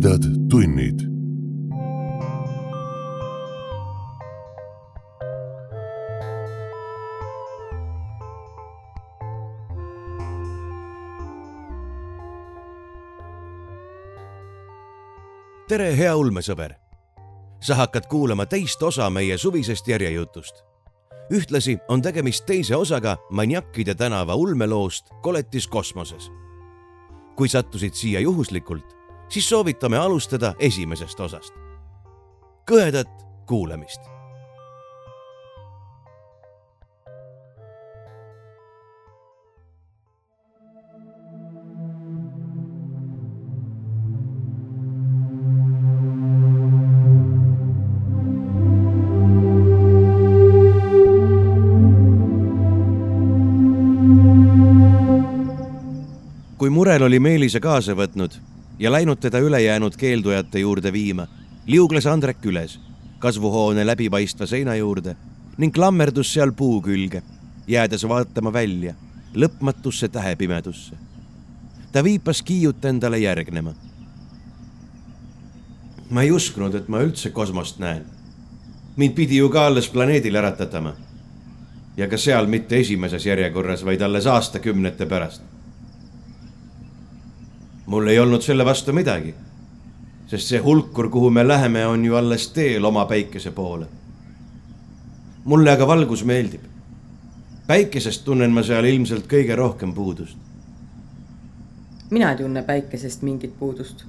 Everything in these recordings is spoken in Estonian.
tumedad tunnid. tere, hea ulmesõber. sa hakkad kuulama teist osa meie suvisest järjejutust. ühtlasi on tegemist teise osaga Maniakkide tänava ulmeloost Koletis kosmoses. kui sattusid siia juhuslikult, siis soovitame alustada esimesest osast. kõhedat kuulamist kui Murel oli Meelise kaasa võtnud ja läinud teda ülejäänud keeldujate juurde viima, liugles Andrek üles kasvuhoone läbipaistva seina juurde ning klammerdus seal puu külge, jäädes vaatama välja lõpmatusse tähepimedusse. ta viipas Kiiut endale järgnema. ma ei uskunud, et ma üldse kosmost näen. mind pidi ju ka alles planeedile äratatama. ja ka seal mitte esimeses järjekorras, vaid alles aastakümnete pärast mul ei olnud selle vastu midagi. sest see hulkur, kuhu me läheme, on ju alles teel oma päikese poole. mulle aga valgus meeldib. päikesest tunnen ma seal ilmselt kõige rohkem puudust. mina ei tunne päikesest mingit puudust.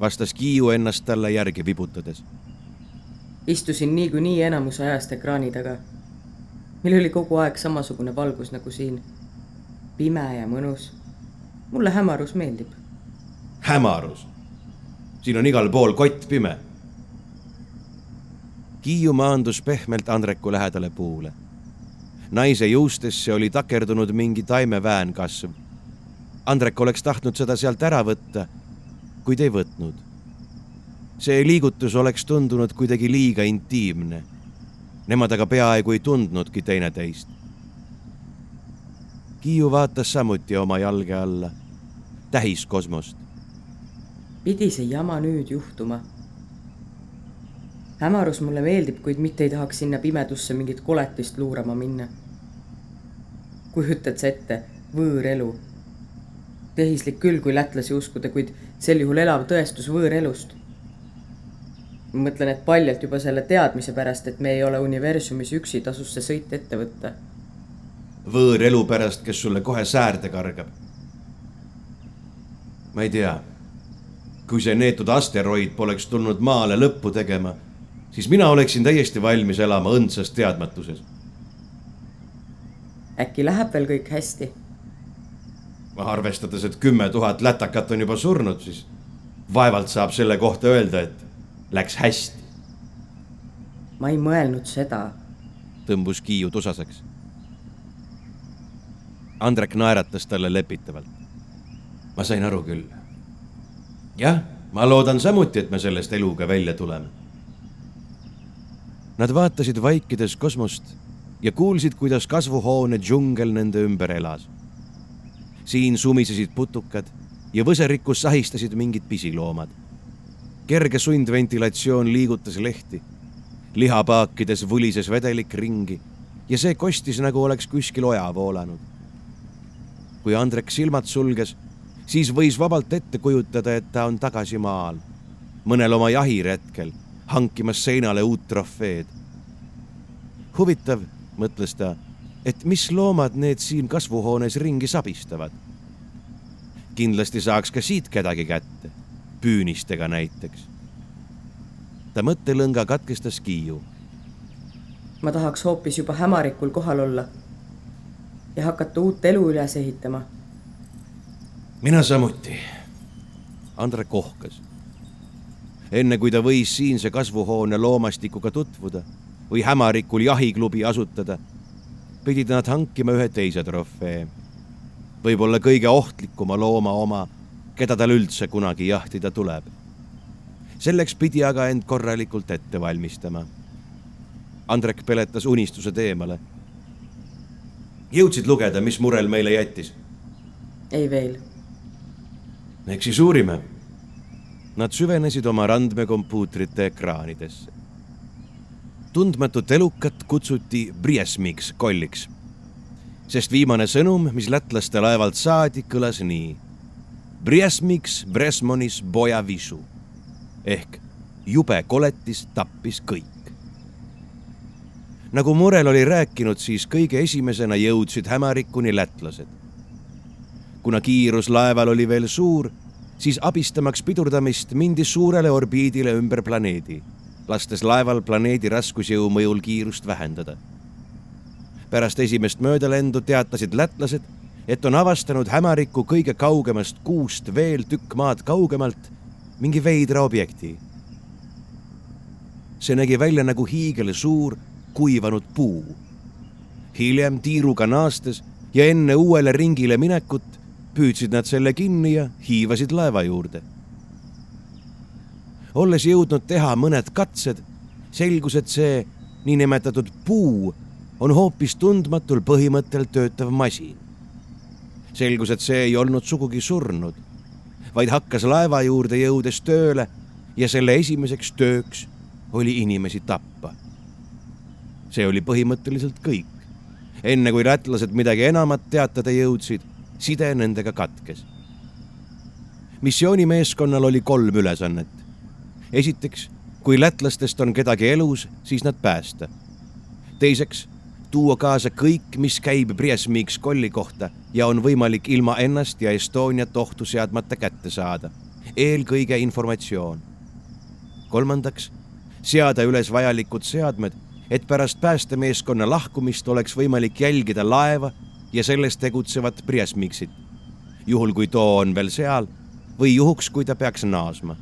vastas Kiiu ennast talle järgi vibutades. istusin niikuinii enamuse ajast ekraani taga. meil oli kogu aeg samasugune valgus nagu siin. pime ja mõnus mulle hämarus meeldib. hämarus? siin on igal pool kottpime. Kiiu maandus pehmelt Andreku lähedale puule. naise juustesse oli takerdunud mingi taimeväänkasv. Andrek oleks tahtnud seda sealt ära võtta, kuid ei võtnud. see liigutus oleks tundunud kuidagi liiga intiimne. Nemad aga peaaegu ei tundnudki teineteist. Kiiu vaatas samuti oma jalge alla tähiskosmost. pidi see jama nüüd juhtuma? hämarus mulle meeldib, kuid mitte ei tahaks sinna pimedusse mingit koletist luurama minna. kujutad sa ette, võõrelu? tehislik küll, kui lätlasi uskuda, kuid sel juhul elav tõestus võõrelust. ma mõtlen, et paljalt juba selle teadmise pärast, et me ei ole universumis üksi, tasus see sõit ette võtta. võõrelu pärast, kes sulle kohe säärde kargab ma ei tea. kui see neetud asteroid poleks tulnud maale lõppu tegema, siis mina oleksin täiesti valmis elama õndsas teadmatuses. äkki läheb veel kõik hästi? arvestades, et kümme tuhat lätakat on juba surnud, siis vaevalt saab selle kohta öelda, et läks hästi. ma ei mõelnud seda. tõmbus Kiiu tusaseks. Andrek naeratas talle lepitavalt ma sain aru küll. jah, ma loodan samuti, et me sellest eluga välja tuleme. Nad vaatasid vaikides kosmost ja kuulsid, kuidas kasvuhoone džungel nende ümber elas. siin sumisesid putukad ja võserikus sahistasid mingid pisiloomad. kerge sundventilatsioon liigutas lehti. lihapaakides vulises vedelik ringi ja see kostis, nagu oleks kuskil oja voolanud. kui Andrek silmad sulges siis võis vabalt ette kujutada, et ta on tagasi maal, mõnel oma jahiretkel, hankimas seinale uut trofeed. huvitav, mõtles ta, et mis loomad need siin kasvuhoones ringi sabistavad. kindlasti saaks ka siit kedagi kätte, püünistega näiteks. ta mõttelõnga katkestas Kiiu. ma tahaks hoopis juba hämarikul kohal olla ja hakata uut elu üles ehitama mina samuti. Andre kohkas. enne kui ta võis siinse kasvuhoone loomastikuga tutvuda või hämarikul jahiklubi asutada, pidid nad hankima ühe teise trofee. võib-olla kõige ohtlikuma looma oma, keda tal üldse kunagi jahtida tuleb. selleks pidi aga end korralikult ette valmistama. Andrek peletas unistused eemale. jõudsid lugeda, mis Murel meile jättis? ei veel eks siis uurime. Nad süvenesid oma randmekompuutrite ekraanidesse. tundmatut elukat kutsuti Briesmiks kolliks, sest viimane sõnum, mis lätlaste laevalt saadi, kõlas nii. Briesmiks Bresmonis boja visu ehk jube koletis tappis kõik. nagu Murel oli rääkinud, siis kõige esimesena jõudsid hämarikuni lätlased. Kuna kiirus laeval oli veel suur, siis abistamaks pidurdamist mindi suurele orbiidile ümber planeedi, lastes laeval planeedi raskusjõu mõjul kiirust vähendada. pärast esimest möödalendu teatasid lätlased, et on avastanud hämariku kõige kaugemast kuust veel tükk maad kaugemalt mingi veidra objekti. see nägi välja nagu hiigelsuur kuivanud puu. hiljem tiiruga naastes ja enne uuele ringile minekut püüdsid nad selle kinni ja hiivasid laeva juurde. olles jõudnud teha mõned katsed, selgus, et see niinimetatud puu on hoopis tundmatul põhimõttel töötav masin. selgus, et see ei olnud sugugi surnud vaid hakkas laeva juurde jõudes tööle ja selle esimeseks tööks oli inimesi tappa. see oli põhimõtteliselt kõik. enne kui lätlased midagi enamat teatada jõudsid, side nendega katkes. missioonimeeskonnal oli kolm ülesannet. esiteks, kui lätlastest on kedagi elus, siis nad päästa. teiseks tuua kaasa kõik, mis käib Briesmiks kolli kohta ja on võimalik ilma ennast ja Estoniat ohtu seadmata kätte saada. eelkõige informatsioon. kolmandaks, seada üles vajalikud seadmed, et pärast päästemeeskonna lahkumist oleks võimalik jälgida laeva ja selles tegutsevat Briesmiksit, juhul kui too on veel seal või juhuks, kui ta peaks naasma.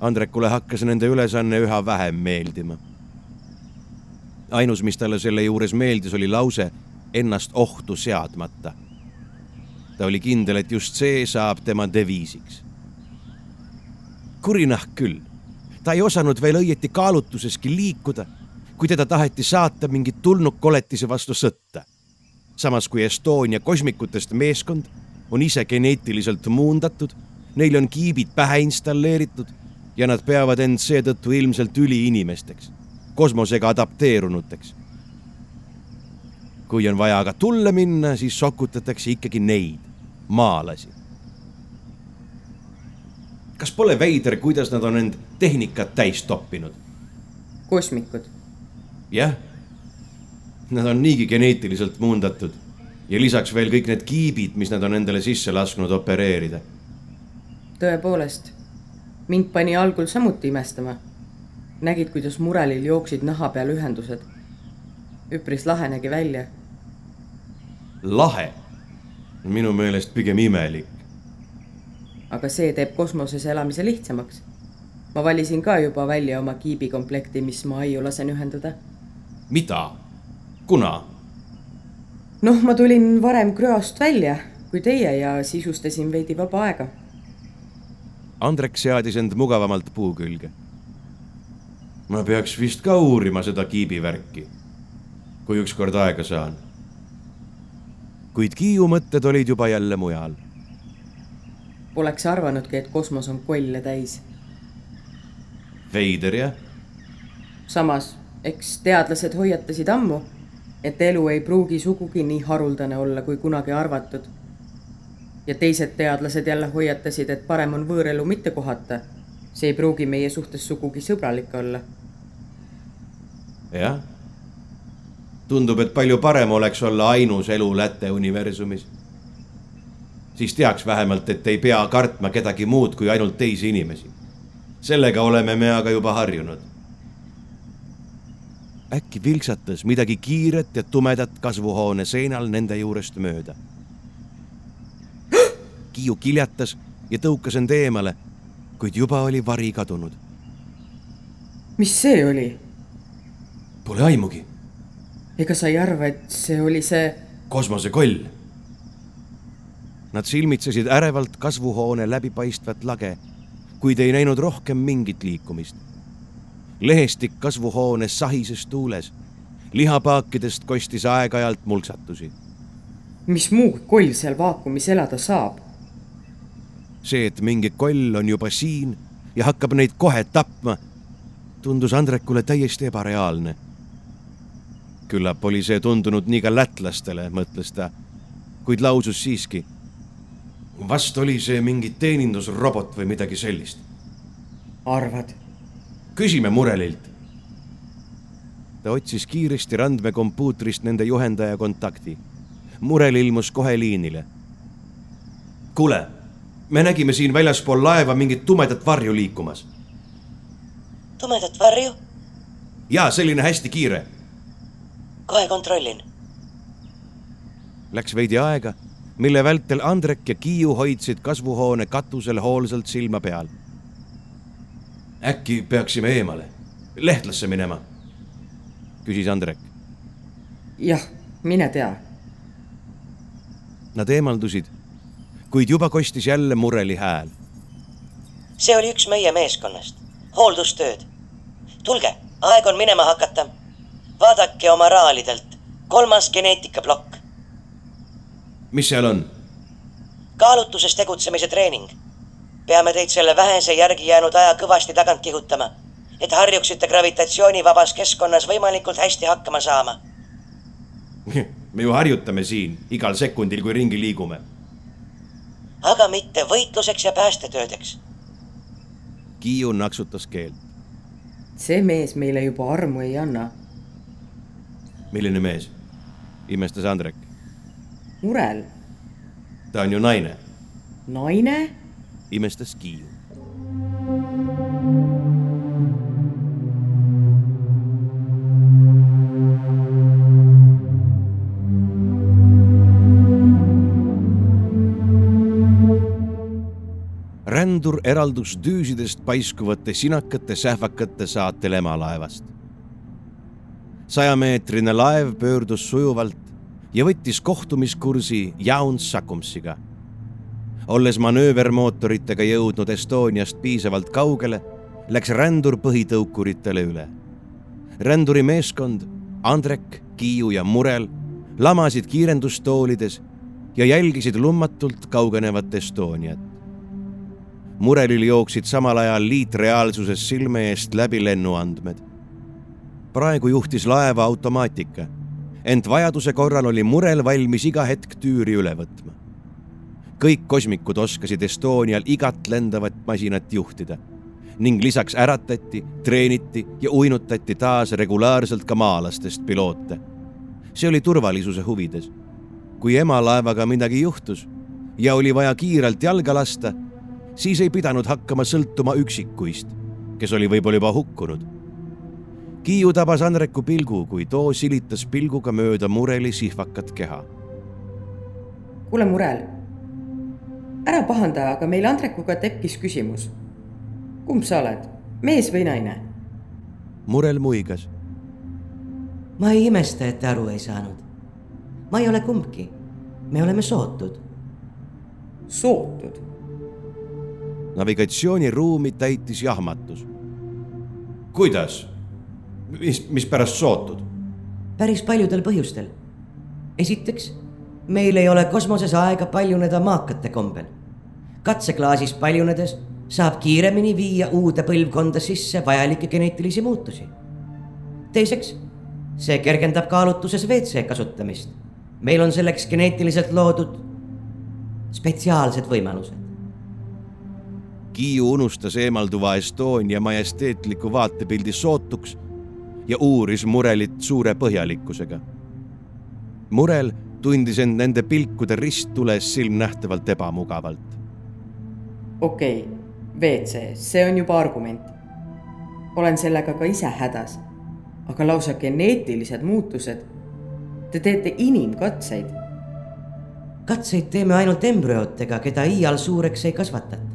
Andrekule hakkas nende ülesanne üha vähem meeldima ainus, mis talle selle juures meeldis, oli lause ennast ohtu seadmata. ta oli kindel, et just see saab tema deviisiks. kurinahk küll, ta ei osanud veel õieti kaalutluseski liikuda, kui teda taheti saata mingi tulnukkoletise vastu sõtta. samas kui Estonia kosmikutest meeskond on ise geneetiliselt muundatud, neil on kiibid pähe installeeritud ja nad peavad end seetõttu ilmselt üliinimesteks kosmosega adapteerunuteks. kui on vaja aga tulle minna, siis sokutatakse ikkagi neid, maalasi. kas pole veider, kuidas nad on end tehnikat täis toppinud? kosmikud. Jah, nad on niigi geneetiliselt muundatud ja lisaks veel kõik need kiibid, mis nad on endale sisse lasknud opereerida. tõepoolest, mind pani algul samuti imestama nägid, kuidas murelil jooksid naha peal ühendused. üpris lahe nägi välja. lahe? minu meelest pigem imelik. aga see teeb kosmoses elamise lihtsamaks. ma valisin ka juba välja oma kiibikomplekti, mis ma aiu lasen ühendada. Mida? kuna? noh, ma tulin varem Kröost välja kui teie ja sisustasin veidi vaba aega. Andrek seadis end mugavamalt puu külge ma peaks vist ka uurima seda kiibivärki, kui ükskord aega saan. kuid Kiiu mõtted olid juba jälle mujal. Poleks arvanudki, et kosmos on kolle täis. veider jah? samas, eks teadlased hoiatasid ammu, et elu ei pruugi sugugi nii haruldane olla, kui kunagi arvatud. ja teised teadlased jälle hoiatasid, et parem on võõrelu mitte kohata. see ei pruugi meie suhtes sugugi sõbralik olla jah. tundub, et palju parem oleks olla ainus elu Läte universumis. siis teaks vähemalt, et ei pea kartma kedagi muud kui ainult teisi inimesi. sellega oleme me aga juba harjunud. Äkki vilksatas midagi kiiret ja tumedat kasvuhoone seinal nende juurest mööda. Kiiu kiljatas ja tõukas end eemale, kuid juba oli vari kadunud. mis see oli? Pole aimugi. ega sa ei arva, et see oli see? kosmosekoll. Nad silmitsesid ärevalt kasvuhoone läbipaistvat lage, kuid ei näinud rohkem mingit liikumist. Lehestik kasvuhoones sahises tuules. lihapaakidest kostis aeg-ajalt mulksatusi. mis muu koll seal vaakumis elada saab? see, et mingi koll on juba siin ja hakkab neid kohe tapma, tundus Andrekule täiesti ebareaalne. küllap oli see tundunud nii ka lätlastele, mõtles ta, kuid lausus siiski. vast oli see mingi teenindusrobot või midagi sellist. arvad? Küsime Murelilt. ta otsis kiiresti randmekompuutrist nende juhendaja kontakti. Murel ilmus kohe liinile. kuule me nägime siin väljaspool laeva mingit tumedat varju liikumas. tumedat varju? jaa, selline hästi kiire. kohe kontrollin. Läks veidi aega, mille vältel Andrek ja Kiiu hoidsid kasvuhoone katusel hoolsalt silma peal. Äkki peaksime eemale, lehtlasse minema? küsis Andrek. jah, mine tea. Nad eemaldusid kuid juba kostis jälle mureli hääl. see oli üks meie meeskonnast, hooldustööd. tulge, aeg on minema hakata. vaadake oma raalidelt, kolmas geneetikaplokk. mis seal on? kaalutuses tegutsemise treening. Peame teid selle vähese järgi jäänud aja kõvasti tagant kihutama, et harjuksite gravitatsioonivabas keskkonnas võimalikult hästi hakkama saama me ju harjutame siin igal sekundil, kui ringi liigume aga mitte võitluseks ja päästetöödeks. Kiiu naksutas keelt. see mees meile juba armu ei anna. milline mees? imestas Andrek. Murel. ta on ju naine. naine? Imestas Kiiu. rändur eraldus düüsidest paiskuvate sinakate sähvakate saatel emalaevast. sajameetrine laev pöördus sujuvalt ja võttis kohtumiskursi Jauns Sakumsiga. Olles manöövermootoritega jõudnud Estoniast piisavalt kaugele, läks rändur põhitõukuritele üle. ränduri meeskond Andrek, Kiiu ja Murel lamasid kiirendustoolides ja jälgisid lummatult kaugenevat Estoniat murelil jooksid samal ajal liitreaalsuses silme eest läbi lennuandmed. praegu juhtis laeva automaatika, ent vajaduse korral oli murel valmis iga hetk tüüri üle võtma. Kõik kosmikud oskasid Estonial igat lendavat masinat juhtida ning lisaks äratati, treeniti ja uinutati taas regulaarselt ka maalastest piloote. see oli turvalisuse huvides. kui emalaevaga midagi juhtus ja oli vaja kiirelt jalga lasta siis ei pidanud hakkama sõltuma üksikuist, kes oli võib-olla juba hukkunud. Kiiu tabas Andreku pilgu, kui too silitas pilguga mööda Mureli sihvakat keha. kuule, Murel, ära pahanda, aga meil Andrekuga tekkis küsimus. kumb sa oled, mees või naine? Murel muigas. ma ei imesta, et te aru ei saanud. ma ei ole kumbki. me oleme sootud. sootud? navigatsiooniruumi täitis jahmatus. kuidas? mis, mispärast sootud? päris paljudel põhjustel. esiteks, meil ei ole kosmoses aega paljuneda maakate kombel. katseklaasis paljunedes saab kiiremini viia uude põlvkonda sisse vajalikke geneetilisi muutusi. teiseks, see kergendab kaalutuses WC kasutamist. meil on selleks geneetiliselt loodud spetsiaalsed võimalused. Kiiu unustas eemalduva Estonia majesteetliku vaatepildi sootuks ja uuris Murelit suure põhjalikkusega. Murel tundis end nende pilkude risttules silmnähtavalt ebamugavalt. okei okay,, WC, see on juba argument. olen sellega ka ise hädas. aga lausa geneetilised muutused. Te teete inimkatseid. katseid teeme ainult embrüotega, keda iial suureks ei kasvatata.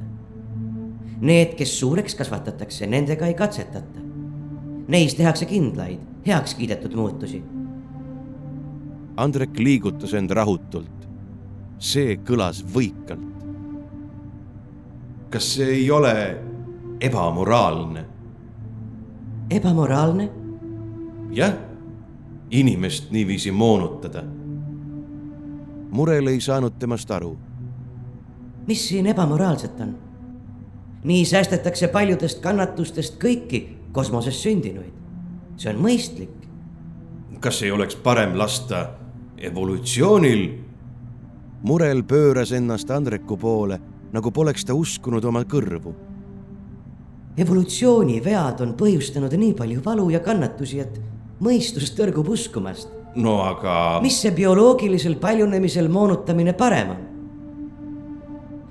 Need, kes suureks kasvatatakse, nendega ei katsetata. Neis tehakse kindlaid, heaks kiidetud muutusi. Andrek liigutas end rahutult. see kõlas võikalt. kas see ei ole ebamoraalne? ebamoraalne? jah, inimest niiviisi moonutada. Murel ei saanud temast aru. mis siin ebamoraalset on? nii säästetakse paljudest kannatustest kõiki kosmoses sündinuid. see on mõistlik. kas ei oleks parem lasta evolutsioonil? murel pööras ennast Andreku poole, nagu poleks ta uskunud oma kõrvu. evolutsioonivead on põhjustanud nii palju valu ja kannatusi, et mõistus tõrgub uskumast. no aga. mis see bioloogilisel paljunemisel moonutamine parem on?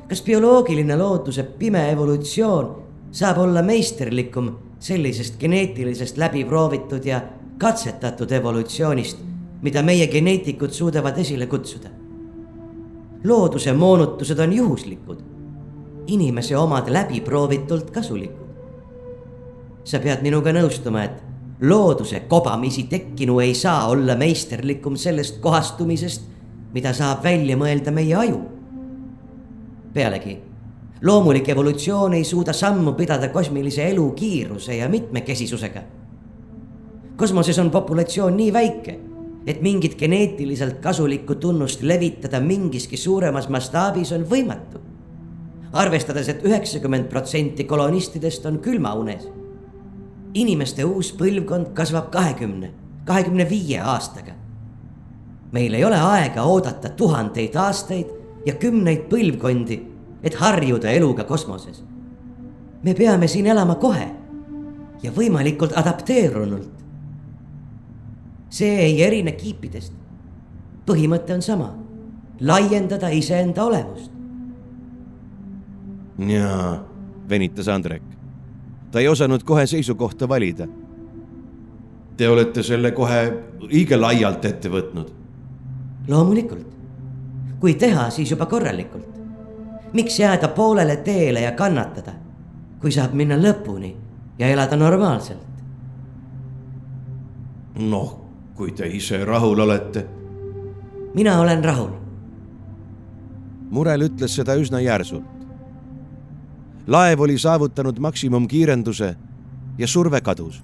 kas bioloogiline looduse pime evolutsioon saab olla meisterlikum sellisest geneetilisest läbiproovitud ja katsetatud evolutsioonist, mida meie geneetikud suudavad esile kutsuda? looduse moonutused on juhuslikud, inimese omad läbiproovitult kasulikud. sa pead minuga nõustuma, et looduse kobamisi tekkinu ei saa olla meisterlikum sellest kohastumisest, mida saab välja mõelda meie aju pealegi, loomulik evolutsioon ei suuda sammu pidada kosmilise elu kiiruse ja mitmekesisusega. kosmoses on populatsioon nii väike, et mingit geneetiliselt kasulikku tunnust levitada mingiski suuremas mastaabis on võimatu. arvestades et, et üheksakümmend protsenti kolonistidest on külmaunes. inimeste uus põlvkond kasvab kahekümne, kahekümne viie aastaga. meil ei ole aega oodata tuhandeid aastaid ja kümneid põlvkondi, et harjuda eluga kosmoses. me peame siin elama kohe ja võimalikult adapteerunult. See ei erine kiipidest. põhimõte on sama, laiendada iseenda olemust. jaa, venitas Andrek. ta ei osanud kohe seisukohta valida. Te olete selle kohe õige laialt ette võtnud. loomulikult kui teha, siis juba korralikult. miks jääda poolele teele ja kannatada, kui saab minna lõpuni ja elada normaalselt? noh, kui te ise rahul olete. mina olen rahul. Murel ütles seda üsna järsult. laev oli saavutanud maksimumkiirenduse ja surve kadus.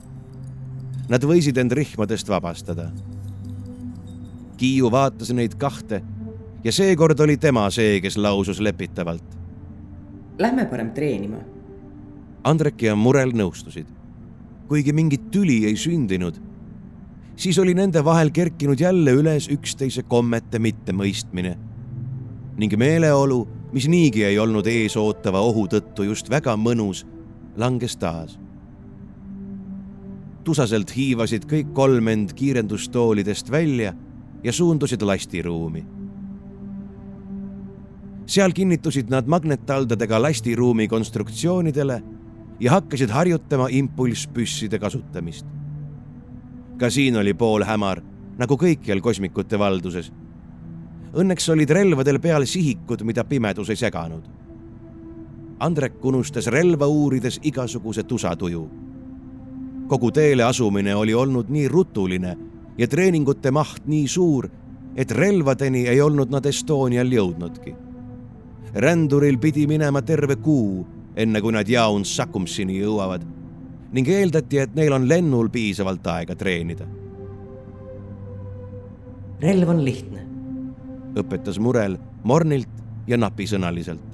Nad võisid end rihmadest vabastada. Kiiu vaatas neid kahte ja seekord oli tema see, kes lausus lepitavalt. Lähme parem treenima. Andrek ja Murel nõustusid. kuigi mingit tüli ei sündinud, siis oli nende vahel kerkinud jälle üles üksteise kommete mittemõistmine ning meeleolu, mis niigi ei olnud eesootava ohu tõttu just väga mõnus, langes taas. tusaselt hiivasid kõik kolm end kiirendustoolidest välja ja suundusid lastiruumi seal kinnitusid nad magnettaldadega lastiruumi konstruktsioonidele ja hakkasid harjutama impulsspüsside kasutamist. Ka siin oli poolhämar, nagu kõikjal kosmikute valduses. Õnneks olid relvadel peal sihikud, mida pimedus ei seganud. Andrek unustas relva uurides igasuguse tusatuju. kogu teele asumine oli olnud nii rutuline ja treeningute maht nii suur, et relvadeni ei olnud nad Estonial jõudnudki ränduril pidi minema terve kuu, enne kui nad Jaun Sakumsini jõuavad ning eeldati, et neil on lennul piisavalt aega treenida. relv on lihtne, õpetas Murel mornilt ja napisõnaliselt.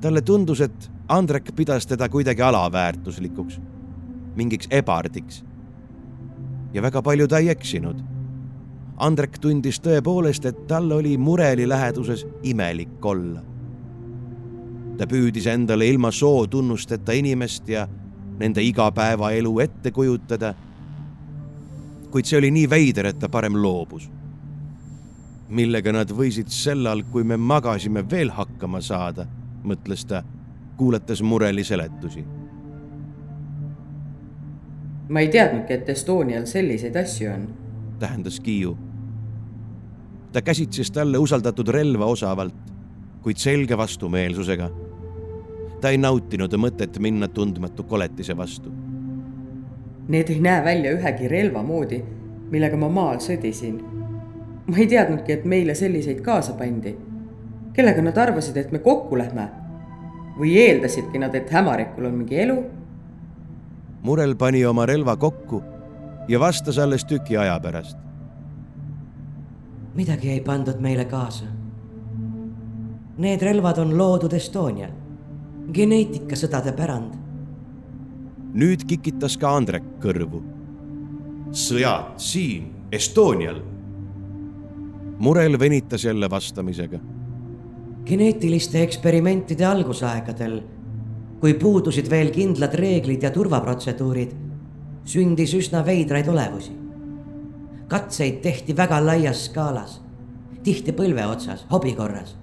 talle tundus, et Andrek pidas teda kuidagi alaväärtuslikuks, mingiks ebardiks. ja väga palju ta ei eksinud Andrek tundis tõepoolest, et tal oli Mureli läheduses imelik olla. Ta püüdis endale ilma sootunnusteta inimest ja nende igapäevaelu ette kujutada. kuid see oli nii veider, et ta parem loobus. millega nad võisid sellal, kui me magasime, veel hakkama saada, mõtles ta, kuulates Mureli seletusi ma ei teadnudki, et Estonial selliseid asju on tähendas Kiiu. ta käsitses talle usaldatud relva osavalt, kuid selge vastumeelsusega. Ta ei nautinud mõtet minna tundmatu koletise vastu. Need ei näe välja ühegi relva moodi, millega ma maal sõdisin. ma ei teadnudki, et meile selliseid kaasa pandi. kellega nad arvasid, et me kokku lähme? või eeldasidki nad, et hämarikul on mingi elu? Murel pani oma relva kokku ja vastas alles tüki aja pärast. midagi ei pandud meile kaasa. Need relvad on loodud Estonial, geneetikasõdade pärand. nüüd kikitas ka Andrek kõrvu. sõjad siin, Estonial. murel venitas jälle vastamisega. geneetiliste eksperimentide algusaegadel, kui puudusid veel kindlad reeglid ja turvaprotseduurid, sündis üsna veidraid olevusi. katseid tehti väga laias skaalas, tihti põlve otsas, hobi korras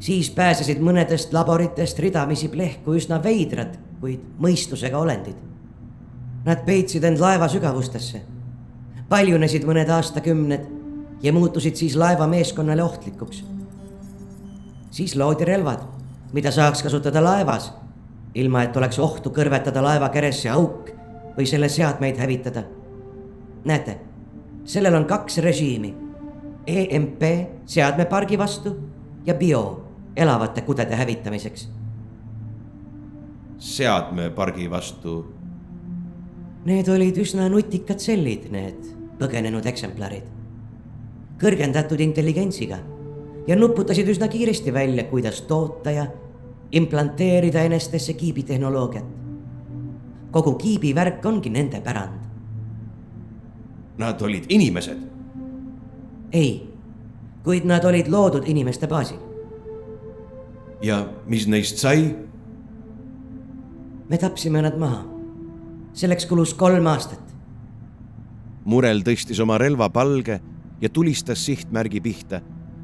siis pääsesid mõnedest laboritest ridamisi plehku üsna veidrad, kuid mõistusega olendid. Nad peitsid end laeva sügavustesse, paljunesid mõned aastakümned ja muutusid siis laevameeskonnale ohtlikuks. siis loodi relvad, mida saaks kasutada laevas, ilma et oleks ohtu kõrvetada laeva keresse auk või selle seadmeid hävitada. näete, sellel on kaks režiimi. EMP seadmepargi vastu ja bio elavate kudede hävitamiseks. seadmepargi vastu. Need olid üsna nutikad sellid, need põgenenud eksemplarid. kõrgendatud intelligentsiga ja nuputasid üsna kiiresti välja, kuidas toota ja implanteerida enestesse kiibitehnoloogiat. kogu kiibivärk ongi nende pärand. Nad olid inimesed. ei, kuid nad olid loodud inimeste baasil ja mis neist sai? me tapsime nad maha. selleks kulus kolm aastat. murel tõstis oma relva palge ja tulistas sihtmärgi pihta,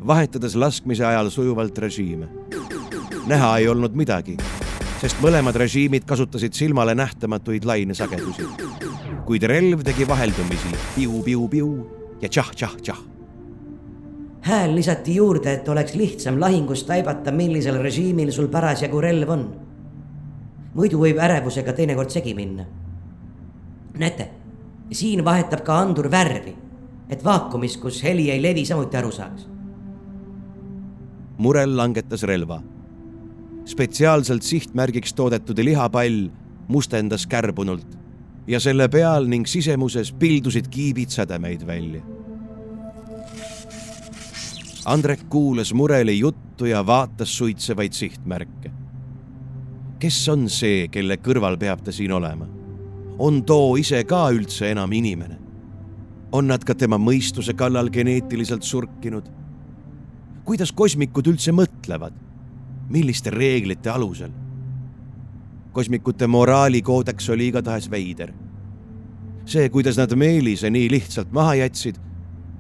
vahetades laskmise ajal sujuvalt režiime. näha ei olnud midagi, sest mõlemad režiimid kasutasid silmale nähtamatuid lainesagedusi. kuid relv tegi vaheldumisi piu-piu-piu ja tšah-tšah-tšah hääl lisati juurde, et oleks lihtsam lahingus taibata, millisel režiimil sul parasjagu relv on. muidu võib ärevusega teinekord segi minna. näete, siin vahetab ka andur värvi, et vaakumis, kus heli ei levi, samuti aru saaks. murel langetas relva. spetsiaalselt sihtmärgiks toodetud lihapall mustendas kärbunult ja selle peal ning sisemuses pildusid kiibid sädemeid välja Andrek kuulas mureli juttu ja vaatas suitsevaid sihtmärke. kes on see, kelle kõrval peab ta siin olema? on too ise ka üldse enam inimene? on nad ka tema mõistuse kallal geneetiliselt surkinud? kuidas kosmikud üldse mõtlevad? milliste reeglite alusel? kosmikute moraalikoodeks oli igatahes veider. see, kuidas nad Meelise nii lihtsalt maha jätsid,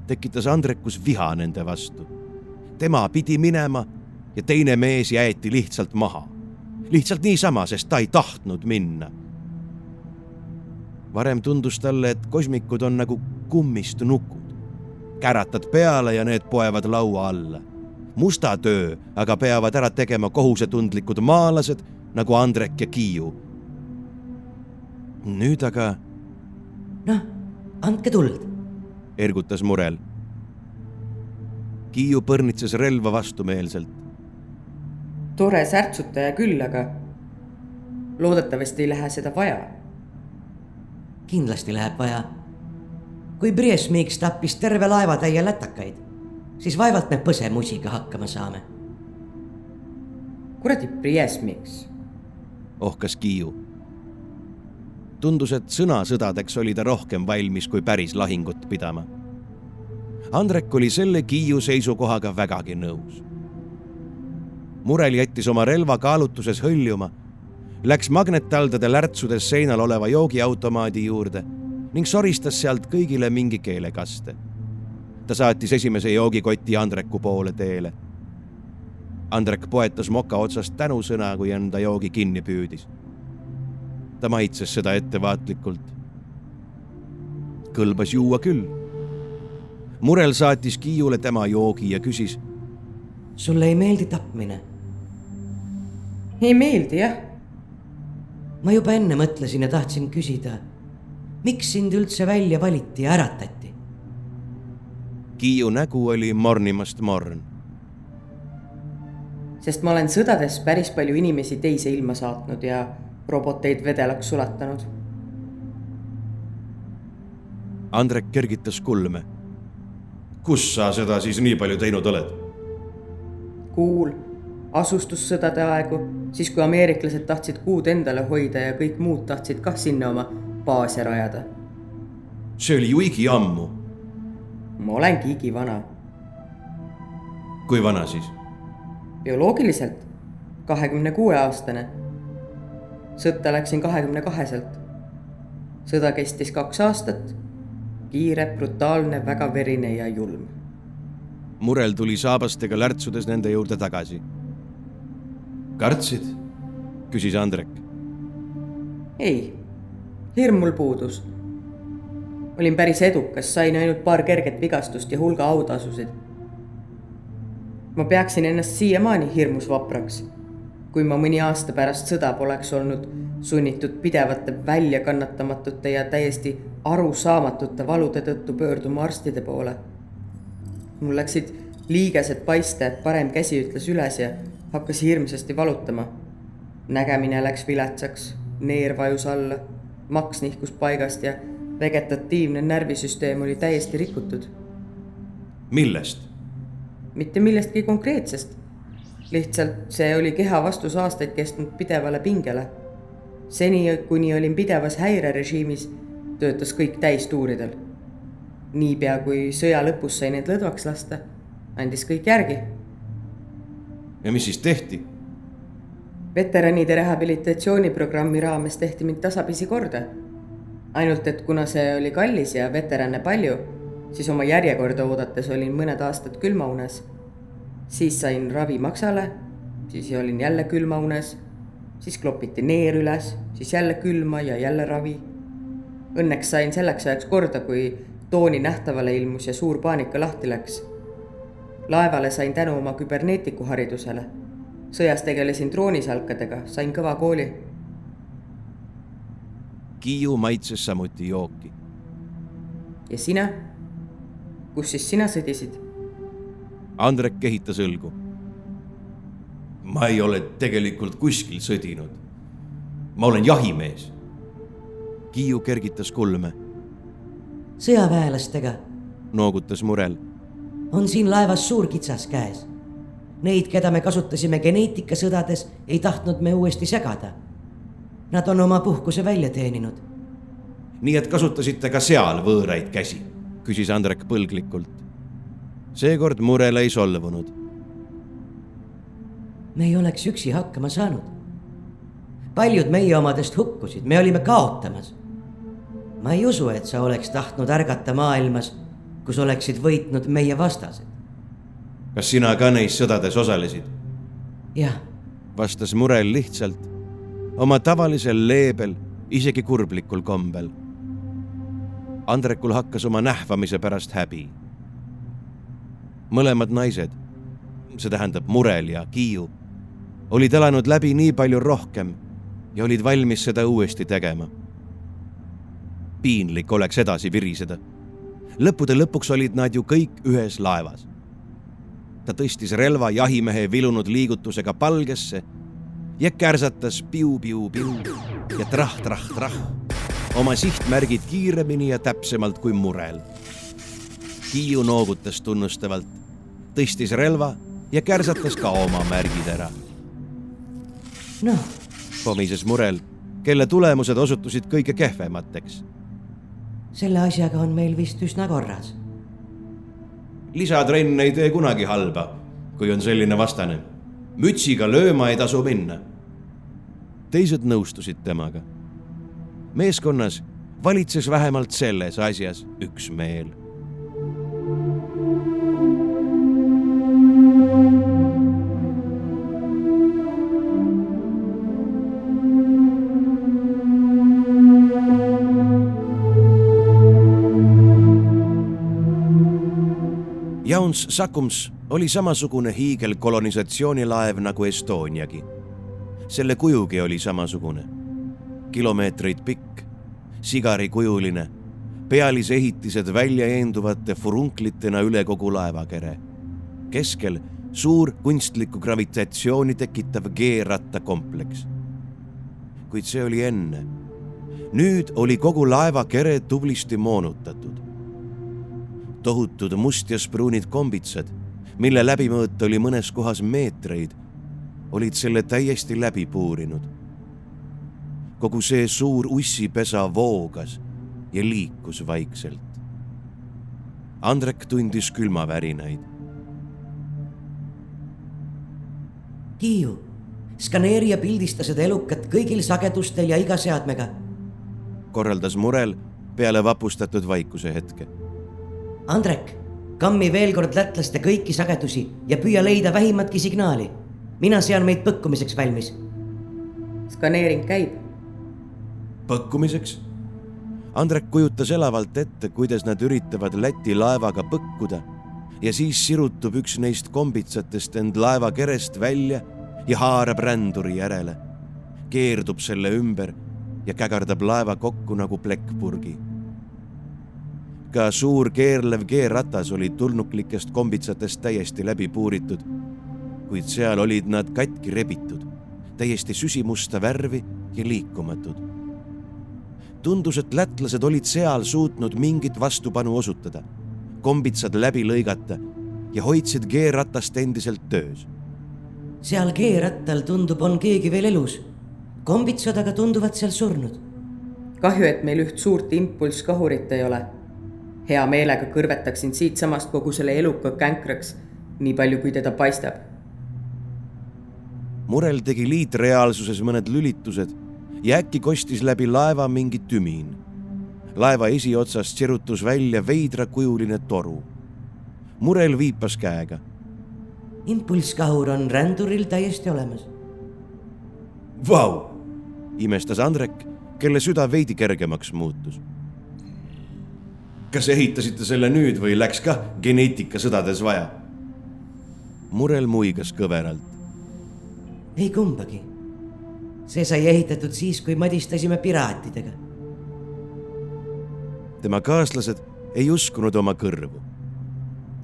tekitas Andrekus viha nende vastu tema pidi minema ja teine mees jäeti lihtsalt maha. lihtsalt niisama, sest ta ei tahtnud minna. varem tundus talle, et kosmikud on nagu kummist nukud. käratad peale ja need poevad laua alla. musta töö aga peavad ära tegema kohusetundlikud maalased nagu Andrek ja Kiiu. nüüd aga. noh, andke tuld, ergutas Murel Kiiu põrnitses relva vastumeelselt. tore särtsutaja küll, aga loodetavasti ei lähe seda vaja. kindlasti läheb vaja. kui Briesmiks tappis terve laevatäie lätakaid, siis vaevalt me põsemusiga hakkama saame. kuradi Briesmiks. ohkas Kiiu. tundus, et sõnasõdadeks oli ta rohkem valmis kui päris lahingut pidama Andrek oli selle Kiiu seisukohaga vägagi nõus. Murel jättis oma relva kaalutuses hõljuma, läks magnettaldade lärtsudes seinal oleva joogiautomaadi juurde ning soristas sealt kõigile mingi keelekaste. ta saatis esimese joogikoti Andreku poole teele. Andrek poetas moka otsast tänusõna, kui enda joogi kinni püüdis. ta maitses seda ettevaatlikult. kõlbas juua küll murel saatis Kiiule tema joogi ja küsis. sulle ei meeldi tapmine? ei meeldi jah. ma juba enne mõtlesin ja tahtsin küsida, miks sind üldse välja valiti ja äratati? Kiiu nägu oli mornimast morn. sest ma olen sõdades päris palju inimesi teise ilma saatnud ja roboteid vedelaks sulatanud. Andrek kergitas kulme kus sa seda siis nii palju teinud oled? kuul, asustussõdade aegu, siis kui ameeriklased tahtsid kuud endale hoida ja kõik muud tahtsid kah sinna oma baase rajada. see oli ju igiammu. ma olengi igivana. kui vana siis? bioloogiliselt kahekümne kuue aastane. sõtta läksin kahekümne kaheselt. sõda kestis kaks aastat. Kiire, brutaalne, väga verine ja julm. murel tuli saabastega lärtsudes nende juurde tagasi. kartsid? küsis Andrek. ei, hirm mul puudus. olin päris edukas, sain ainult paar kerget vigastust ja hulga autasusid ma peaksin ennast siiamaani hirmus vapraks kui ma mõni aasta pärast sõda poleks olnud sunnitud pidevate väljakannatamatute ja täiesti arusaamatute valude tõttu pöörduma arstide poole. mul läksid liigesed paiste, parem käsi ütles üles ja hakkas hirmsasti valutama. nägemine läks viletsaks, neer vajus alla, maks nihkus paigast ja vegetatiivne närvisüsteem oli täiesti rikutud. millest? mitte millestki konkreetsest lihtsalt see oli keha vastus aastaid kestnud pidevale pingele. seni, kuni olin pidevas häirerežiimis, töötas kõik täistuuridel. niipea kui sõja lõpus sai need lõdvaks lasta, andis kõik järgi. ja mis siis tehti? veteranide rehabilitatsiooniprogrammi raames tehti mind tasapisi korda. ainult et kuna see oli kallis ja veterane palju, siis oma järjekorda oodates olin mõned aastad külmaunes siis sain ravi maksale, siis olin jälle külmaunes, siis klopiti neer üles, siis jälle külma ja jälle ravi. Õnneks sain selleks ajaks korda, kui tooni nähtavale ilmus ja suur paanika lahti läks. laevale sain tänu oma küberneetiku haridusele. sõjas tegelesin droonisalkadega, sain kõva kooli. Kiiu maitses samuti jooki. ja sina? kus siis sina sõdisid? Andrek kehitas õlgu. ma ei ole tegelikult kuskil sõdinud. ma olen jahimees. Kiiu kergitas kulme. sõjaväelastega, noogutas murel. on siin laevas suur kitsas käes. Neid, keda me kasutasime geneetikasõdades, ei tahtnud me uuesti segada. Nad on oma puhkuse välja teeninud. nii et kasutasite ka seal võõraid käsi? küsis Andrek põlglikult seekord Murele ei solvunud. me ei oleks üksi hakkama saanud. paljud meie omadest hukkusid, me olime kaotamas. ma ei usu, et sa oleks tahtnud ärgata maailmas, kus oleksid võitnud meie vastased. kas sina ka neis sõdades osalesid? jah. vastas Murel lihtsalt, oma tavalisel leebel, isegi kurblikul kombel. Andrekul hakkas oma nähvamise pärast häbi mõlemad naised, see tähendab Murel ja Kiiu, olid elanud läbi nii palju rohkem ja olid valmis seda uuesti tegema. piinlik oleks edasi viriseda. lõppude lõpuks olid nad ju kõik ühes laevas. ta tõstis relva jahimehe vilunud liigutusega palgesse ja kärsatas piu-piu-piu ja trah-trah-trah oma sihtmärgid kiiremini ja täpsemalt kui Murel Hiiu noogutas tunnustavalt, tõstis relva ja kärsatas ka oma märgid ära. noh, pomises Murel, kelle tulemused osutusid kõige kehvemateks. selle asjaga on meil vist üsna korras. lisatrenn ei tee kunagi halba, kui on selline vastane. mütsiga lööma ei tasu minna. teised nõustusid temaga. meeskonnas valitses vähemalt selles asjas üksmeel Jauns Sakums oli samasugune hiigelkolonisatsioonilaev nagu Estoniagi. selle kujugi oli samasugune. kilomeetreid pikk, sigarikujuline, pealisehitised välja eenduvate furunklitena üle kogu laevakere. keskel suur kunstlikku gravitatsiooni tekitav G-rattakompleks. kuid see oli enne. nüüd oli kogu laevakere tublisti moonutatud tohutud mustjaspruunid kombitsad, mille läbimõõt oli mõnes kohas meetreid, olid selle täiesti läbi puurinud. kogu see suur ussipesa voogas ja liikus vaikselt. Andrek tundis külmavärinaid. Hiiu, skaneeri ja pildista seda elukat kõigil sagedustel ja iga seadmega. korraldas Murel peale vapustatud vaikuse hetke. Andrek, kammi veel kord lätlaste kõiki sagedusi ja püüa leida vähimatki signaali. mina sean meid põkkumiseks valmis. skaneering käib. põkkumiseks? Andrek kujutas elavalt ette, kuidas nad üritavad Läti laevaga põkkuda ja siis sirutub üks neist kombitsatest end laeva kerest välja ja haarab ränduri järele, keerdub selle ümber ja kägardab laeva kokku nagu plekkpurgi. Ka suur keerlev keerratas oli tulnuklikest kombitsatest täiesti läbi puuritud, kuid seal olid nad katki rebitud, täiesti süsimusta värvi ja liikumatud. tundus, et lätlased olid seal suutnud mingit vastupanu osutada, kombitsad läbi lõigata ja hoidsid keerratast endiselt töös. seal keerattal tundub, on keegi veel elus kombitsad aga tunduvad seal surnud. kahju, et meil üht suurt impulsskahurit ei ole. Hea meelega kõrvetaksin siitsamast kogu selle eluka känkraks, nii palju kui teda paistab. murel tegi liitreaalsuses mõned lülitused ja äkki kostis läbi laeva mingi tümin. laeva esiotsast sirutus välja veidrakujuline toru. murel viipas käega. impulsskahur on ränduril täiesti olemas. Vau, imestas Andrek, kelle süda veidi kergemaks muutus. Kas ehitasite selle nüüd või läks kah geneetikasõdades vaja? murel muigas kõveralt. ei kumbagi. see sai ehitatud siis, kui madistasime piraatidega. tema kaaslased ei uskunud oma kõrvu.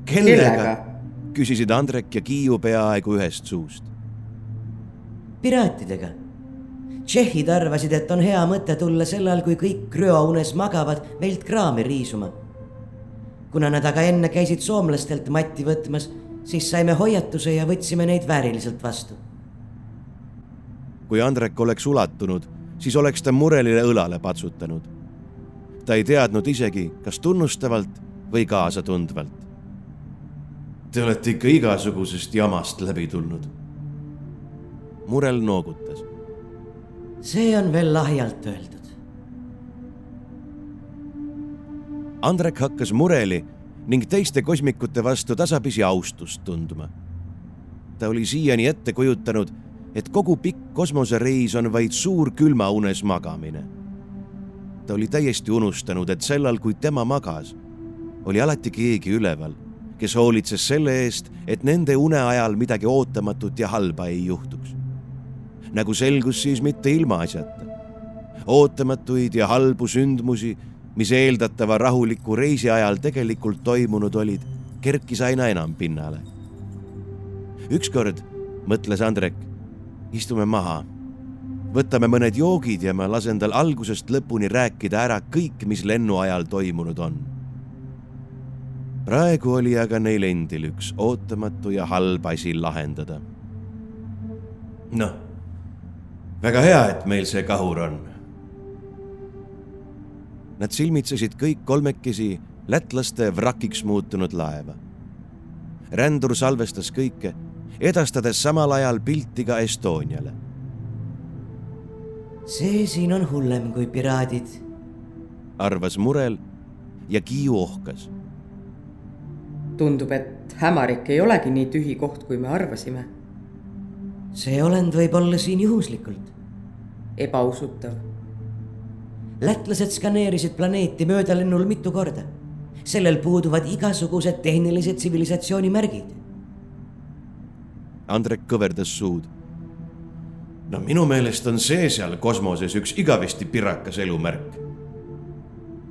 kellega? küsisid Andrek ja Kiiu peaaegu ühest suust. piraatidega tšehhid arvasid, et on hea mõte tulla sel ajal, kui kõik krüounes magavad, meilt kraami riisuma. Kuna nad aga enne käisid soomlastelt matti võtmas, siis saime hoiatuse ja võtsime neid vääriliselt vastu. kui Andrek oleks ulatunud, siis oleks ta Murelile õlale patsutanud. ta ei teadnud isegi, kas tunnustavalt või kaasatundvalt. Te olete ikka igasugusest jamast läbi tulnud. Murel noogutas see on veel lahjalt öeldud. Andrek hakkas mureli ning teiste kosmikute vastu tasapisi austust tundma. ta oli siiani ette kujutanud, et kogu pikk kosmosereis on vaid suur külmaunes magamine. ta oli täiesti unustanud, et sellal, kui tema magas, oli alati keegi üleval, kes hoolitses selle eest, et nende une ajal midagi ootamatut ja halba ei juhtuks nagu selgus siis mitte ilmaasjata. ootamatuid ja halbu sündmusi, mis eeldatava rahuliku reisi ajal tegelikult toimunud olid, kerkis aina enam pinnale. ükskord, mõtles Andrek, istume maha, võtame mõned joogid ja ma lasen tal algusest lõpuni rääkida ära kõik, mis lennu ajal toimunud on. praegu oli aga neil endil üks ootamatu ja halb asi lahendada. noh väga hea, et meil see kahur on. Nad silmitsesid kõik kolmekesi lätlaste vrakiks muutunud laeva. rändur salvestas kõike, edastades samal ajal pilti ka Estoniale. see siin on hullem kui piraadid, arvas Murel ja Kiiu ohkas. tundub, et hämarik ei olegi nii tühi koht, kui me arvasime. see olend võib olla siin juhuslikult ebausutav. Lätlased skaneerisid planeeti möödalennul mitu korda. sellel puuduvad igasugused tehnilised tsivilisatsiooni märgid. Andrek kõverdas suud. no minu meelest on see seal kosmoses üks igavesti pirakas elumärk.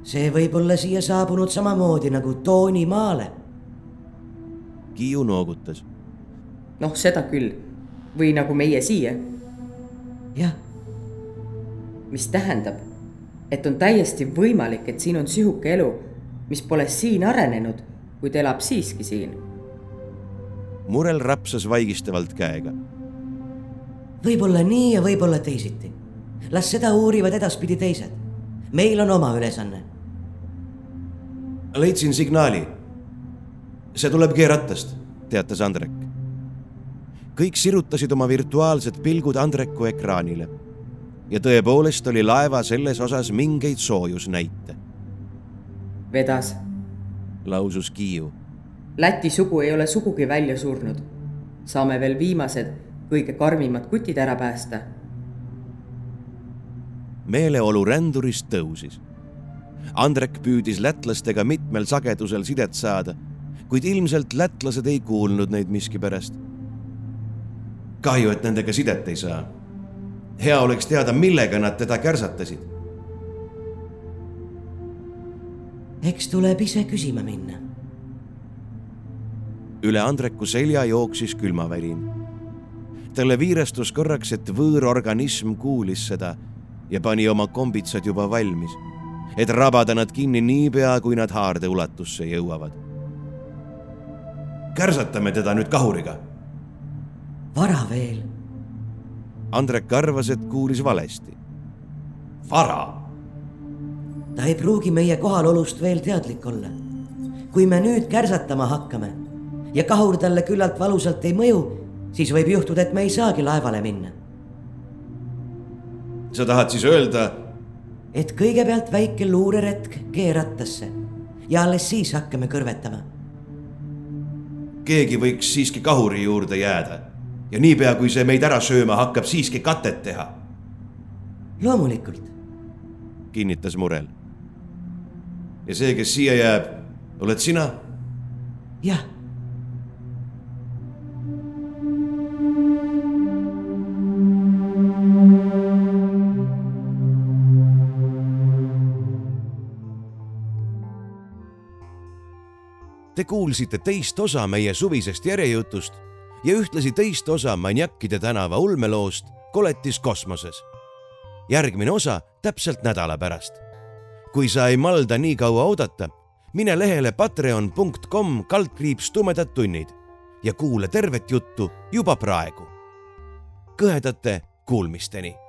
see võib olla siia saabunud samamoodi nagu Tooni maale. Kiiu noogutas. noh, seda küll. või nagu meie siia. jah mis tähendab, et on täiesti võimalik, et siin on sihuke elu, mis pole siin arenenud, kuid elab siiski siin. Murel rapsas vaigistavalt käega. võib-olla nii ja võib-olla teisiti. las seda uurivad edaspidi teised. meil on oma ülesanne. leidsin signaali. see tuleb G-rattast, teatas Andrek. kõik sirutasid oma virtuaalsed pilgud Andreku ekraanile. Ja tõepoolest oli laeva selles osas mingeid soojusnäite. vedas, lausus Kiiu Läti sugu ei ole sugugi välja surnud. saame veel viimased, kõige karmimad kutid ära päästa. meeleolu ränduris tõusis. Andrek püüdis lätlastega mitmel sagedusel sidet saada, kuid ilmselt lätlased ei kuulnud neid miskipärast. kahju, et nendega sidet ei saa. Hea oleks teada, millega nad teda kärsatasid. eks tuleb ise küsima minna üle Andreku selja jooksis külmavärin. talle viirestus korraks, et võõrorganism kuulis seda ja pani oma kombitsad juba valmis, et rabada nad kinni niipea, kui nad haarde ulatusse jõuavad. kärsatame teda nüüd kahuriga. vara veel. Andrek arvas, et kuulis valesti. vara. ta ei pruugi meie kohalolust veel teadlik olla. kui me nüüd kärsatama hakkame ja kahur talle küllalt valusalt ei mõju, siis võib juhtuda, et me ei saagi laevale minna. sa tahad siis öelda? et kõigepealt väike luureretk keerattasse ja alles siis hakkame kõrvetama. keegi võiks siiski kahuri juurde jääda ja niipea, kui see meid ära sööma hakkab, siiski katet teha. loomulikult, kinnitas Murel. ja see, kes siia jääb, oled sina? jah Te kuulsite teist osa meie suvisest järjejutust ja ühtlasi teist osa Maniakkide tänava ulmeloost Koletis kosmoses. järgmine osa täpselt nädala pärast. kui sa ei malda nii kaua oodata, mine lehele patreon.com kaldkriips tumedad tunnid ja kuula tervet juttu juba praegu. kõhedate kuulmisteni